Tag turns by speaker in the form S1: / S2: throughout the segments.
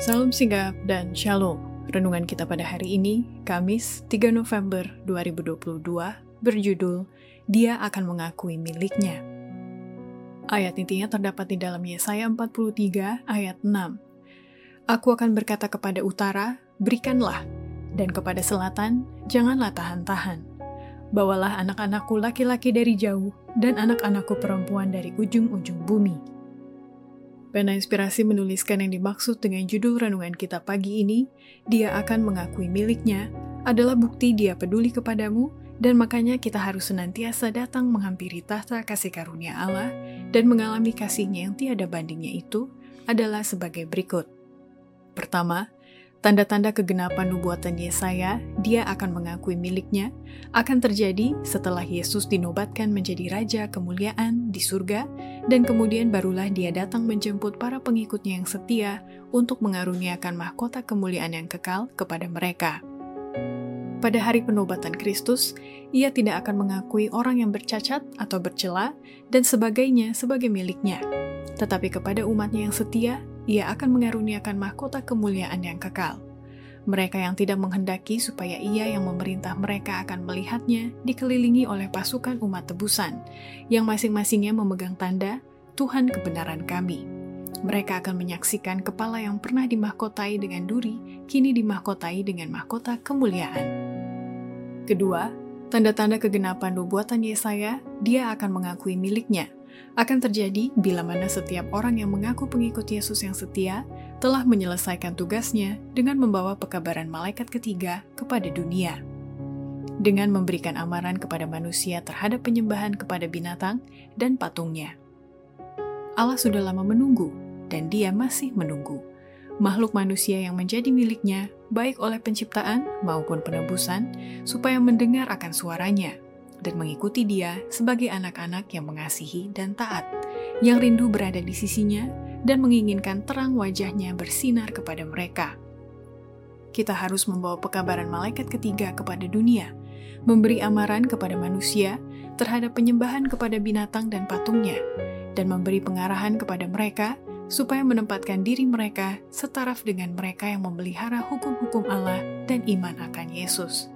S1: Salam sigap dan shalom. Renungan kita pada hari ini, Kamis 3 November 2022, berjudul Dia akan mengakui miliknya. Ayat intinya terdapat di dalam Yesaya 43 ayat 6. Aku akan berkata kepada utara, berikanlah, dan kepada selatan, janganlah tahan-tahan. Bawalah anak-anakku laki-laki dari jauh, dan anak-anakku perempuan dari ujung-ujung bumi. Pena Inspirasi menuliskan yang dimaksud dengan judul renungan kita pagi ini, dia akan mengakui miliknya, adalah bukti dia peduli kepadamu, dan makanya kita harus senantiasa datang menghampiri tahta kasih karunia Allah dan mengalami kasihnya yang tiada bandingnya itu adalah sebagai berikut. Pertama, Tanda-tanda kegenapan nubuatan Yesaya, dia akan mengakui miliknya, akan terjadi setelah Yesus dinobatkan menjadi Raja kemuliaan di surga, dan kemudian barulah dia datang menjemput para pengikutnya yang setia untuk mengaruniakan mahkota kemuliaan yang kekal kepada mereka. Pada hari penobatan Kristus, ia tidak akan mengakui orang yang bercacat atau bercela dan sebagainya sebagai miliknya, tetapi kepada umatnya yang setia, ia akan mengaruniakan mahkota kemuliaan yang kekal. Mereka yang tidak menghendaki supaya ia yang memerintah mereka akan melihatnya dikelilingi oleh pasukan umat tebusan, yang masing-masingnya memegang tanda Tuhan kebenaran kami. Mereka akan menyaksikan kepala yang pernah dimahkotai dengan duri, kini dimahkotai dengan mahkota kemuliaan. Kedua, tanda-tanda kegenapan nubuatan Yesaya, dia akan mengakui miliknya – akan terjadi bila mana setiap orang yang mengaku pengikut Yesus yang setia telah menyelesaikan tugasnya dengan membawa pekabaran malaikat ketiga kepada dunia. Dengan memberikan amaran kepada manusia terhadap penyembahan kepada binatang dan patungnya. Allah sudah lama menunggu, dan dia masih menunggu. Makhluk manusia yang menjadi miliknya, baik oleh penciptaan maupun penebusan, supaya mendengar akan suaranya dan mengikuti dia sebagai anak-anak yang mengasihi dan taat, yang rindu berada di sisinya dan menginginkan terang wajahnya bersinar kepada mereka. Kita harus membawa pekabaran malaikat ketiga kepada dunia, memberi amaran kepada manusia terhadap penyembahan kepada binatang dan patungnya, dan memberi pengarahan kepada mereka supaya menempatkan diri mereka setaraf dengan mereka yang memelihara hukum-hukum Allah dan iman akan Yesus.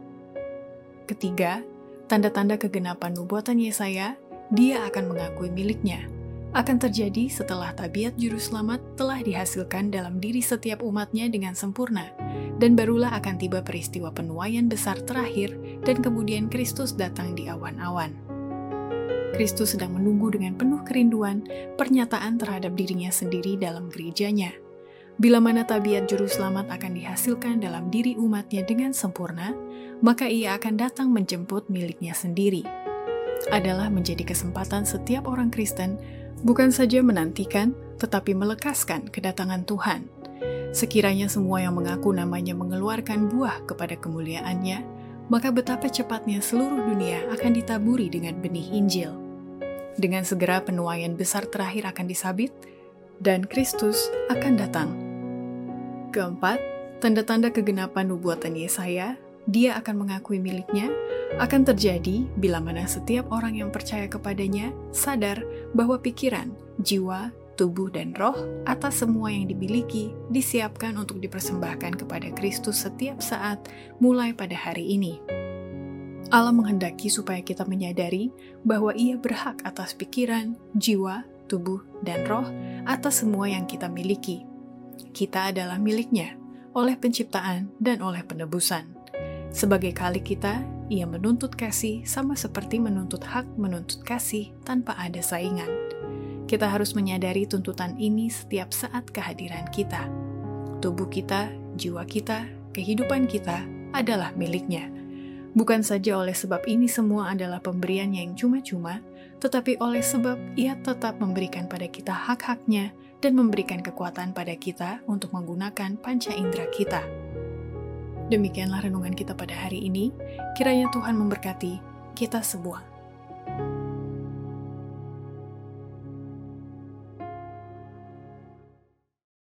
S1: Ketiga, Tanda-tanda kegenapan nubuatan Yesaya, dia akan mengakui miliknya. Akan terjadi setelah tabiat juru selamat telah dihasilkan dalam diri setiap umatnya dengan sempurna, dan barulah akan tiba peristiwa penuaian besar terakhir, dan kemudian Kristus datang di awan-awan. Kristus sedang menunggu dengan penuh kerinduan pernyataan terhadap dirinya sendiri dalam gerejanya – Bila mana tabiat juru selamat akan dihasilkan dalam diri umatnya dengan sempurna, maka ia akan datang menjemput miliknya sendiri. Adalah menjadi kesempatan setiap orang Kristen bukan saja menantikan, tetapi melekaskan kedatangan Tuhan. Sekiranya semua yang mengaku namanya mengeluarkan buah kepada kemuliaannya, maka betapa cepatnya seluruh dunia akan ditaburi dengan benih Injil. Dengan segera penuaian besar terakhir akan disabit, dan Kristus akan datang Keempat, tanda-tanda kegenapan nubuatan Yesaya, dia akan mengakui miliknya, akan terjadi bila mana setiap orang yang percaya kepadanya sadar bahwa pikiran, jiwa, tubuh, dan roh atas semua yang dimiliki disiapkan untuk dipersembahkan kepada Kristus setiap saat mulai pada hari ini. Allah menghendaki supaya kita menyadari bahwa Ia berhak atas pikiran, jiwa, tubuh, dan roh atas semua yang kita miliki kita adalah miliknya oleh penciptaan dan oleh penebusan. Sebagai kali kita, ia menuntut kasih sama seperti menuntut hak menuntut kasih tanpa ada saingan. Kita harus menyadari tuntutan ini setiap saat kehadiran kita. Tubuh kita, jiwa kita, kehidupan kita adalah miliknya. Bukan saja oleh sebab ini semua adalah pemberian yang cuma-cuma, tetapi oleh sebab ia tetap memberikan pada kita hak-haknya dan memberikan kekuatan pada kita untuk menggunakan panca indera kita. Demikianlah renungan kita pada hari ini. Kiranya Tuhan memberkati kita semua.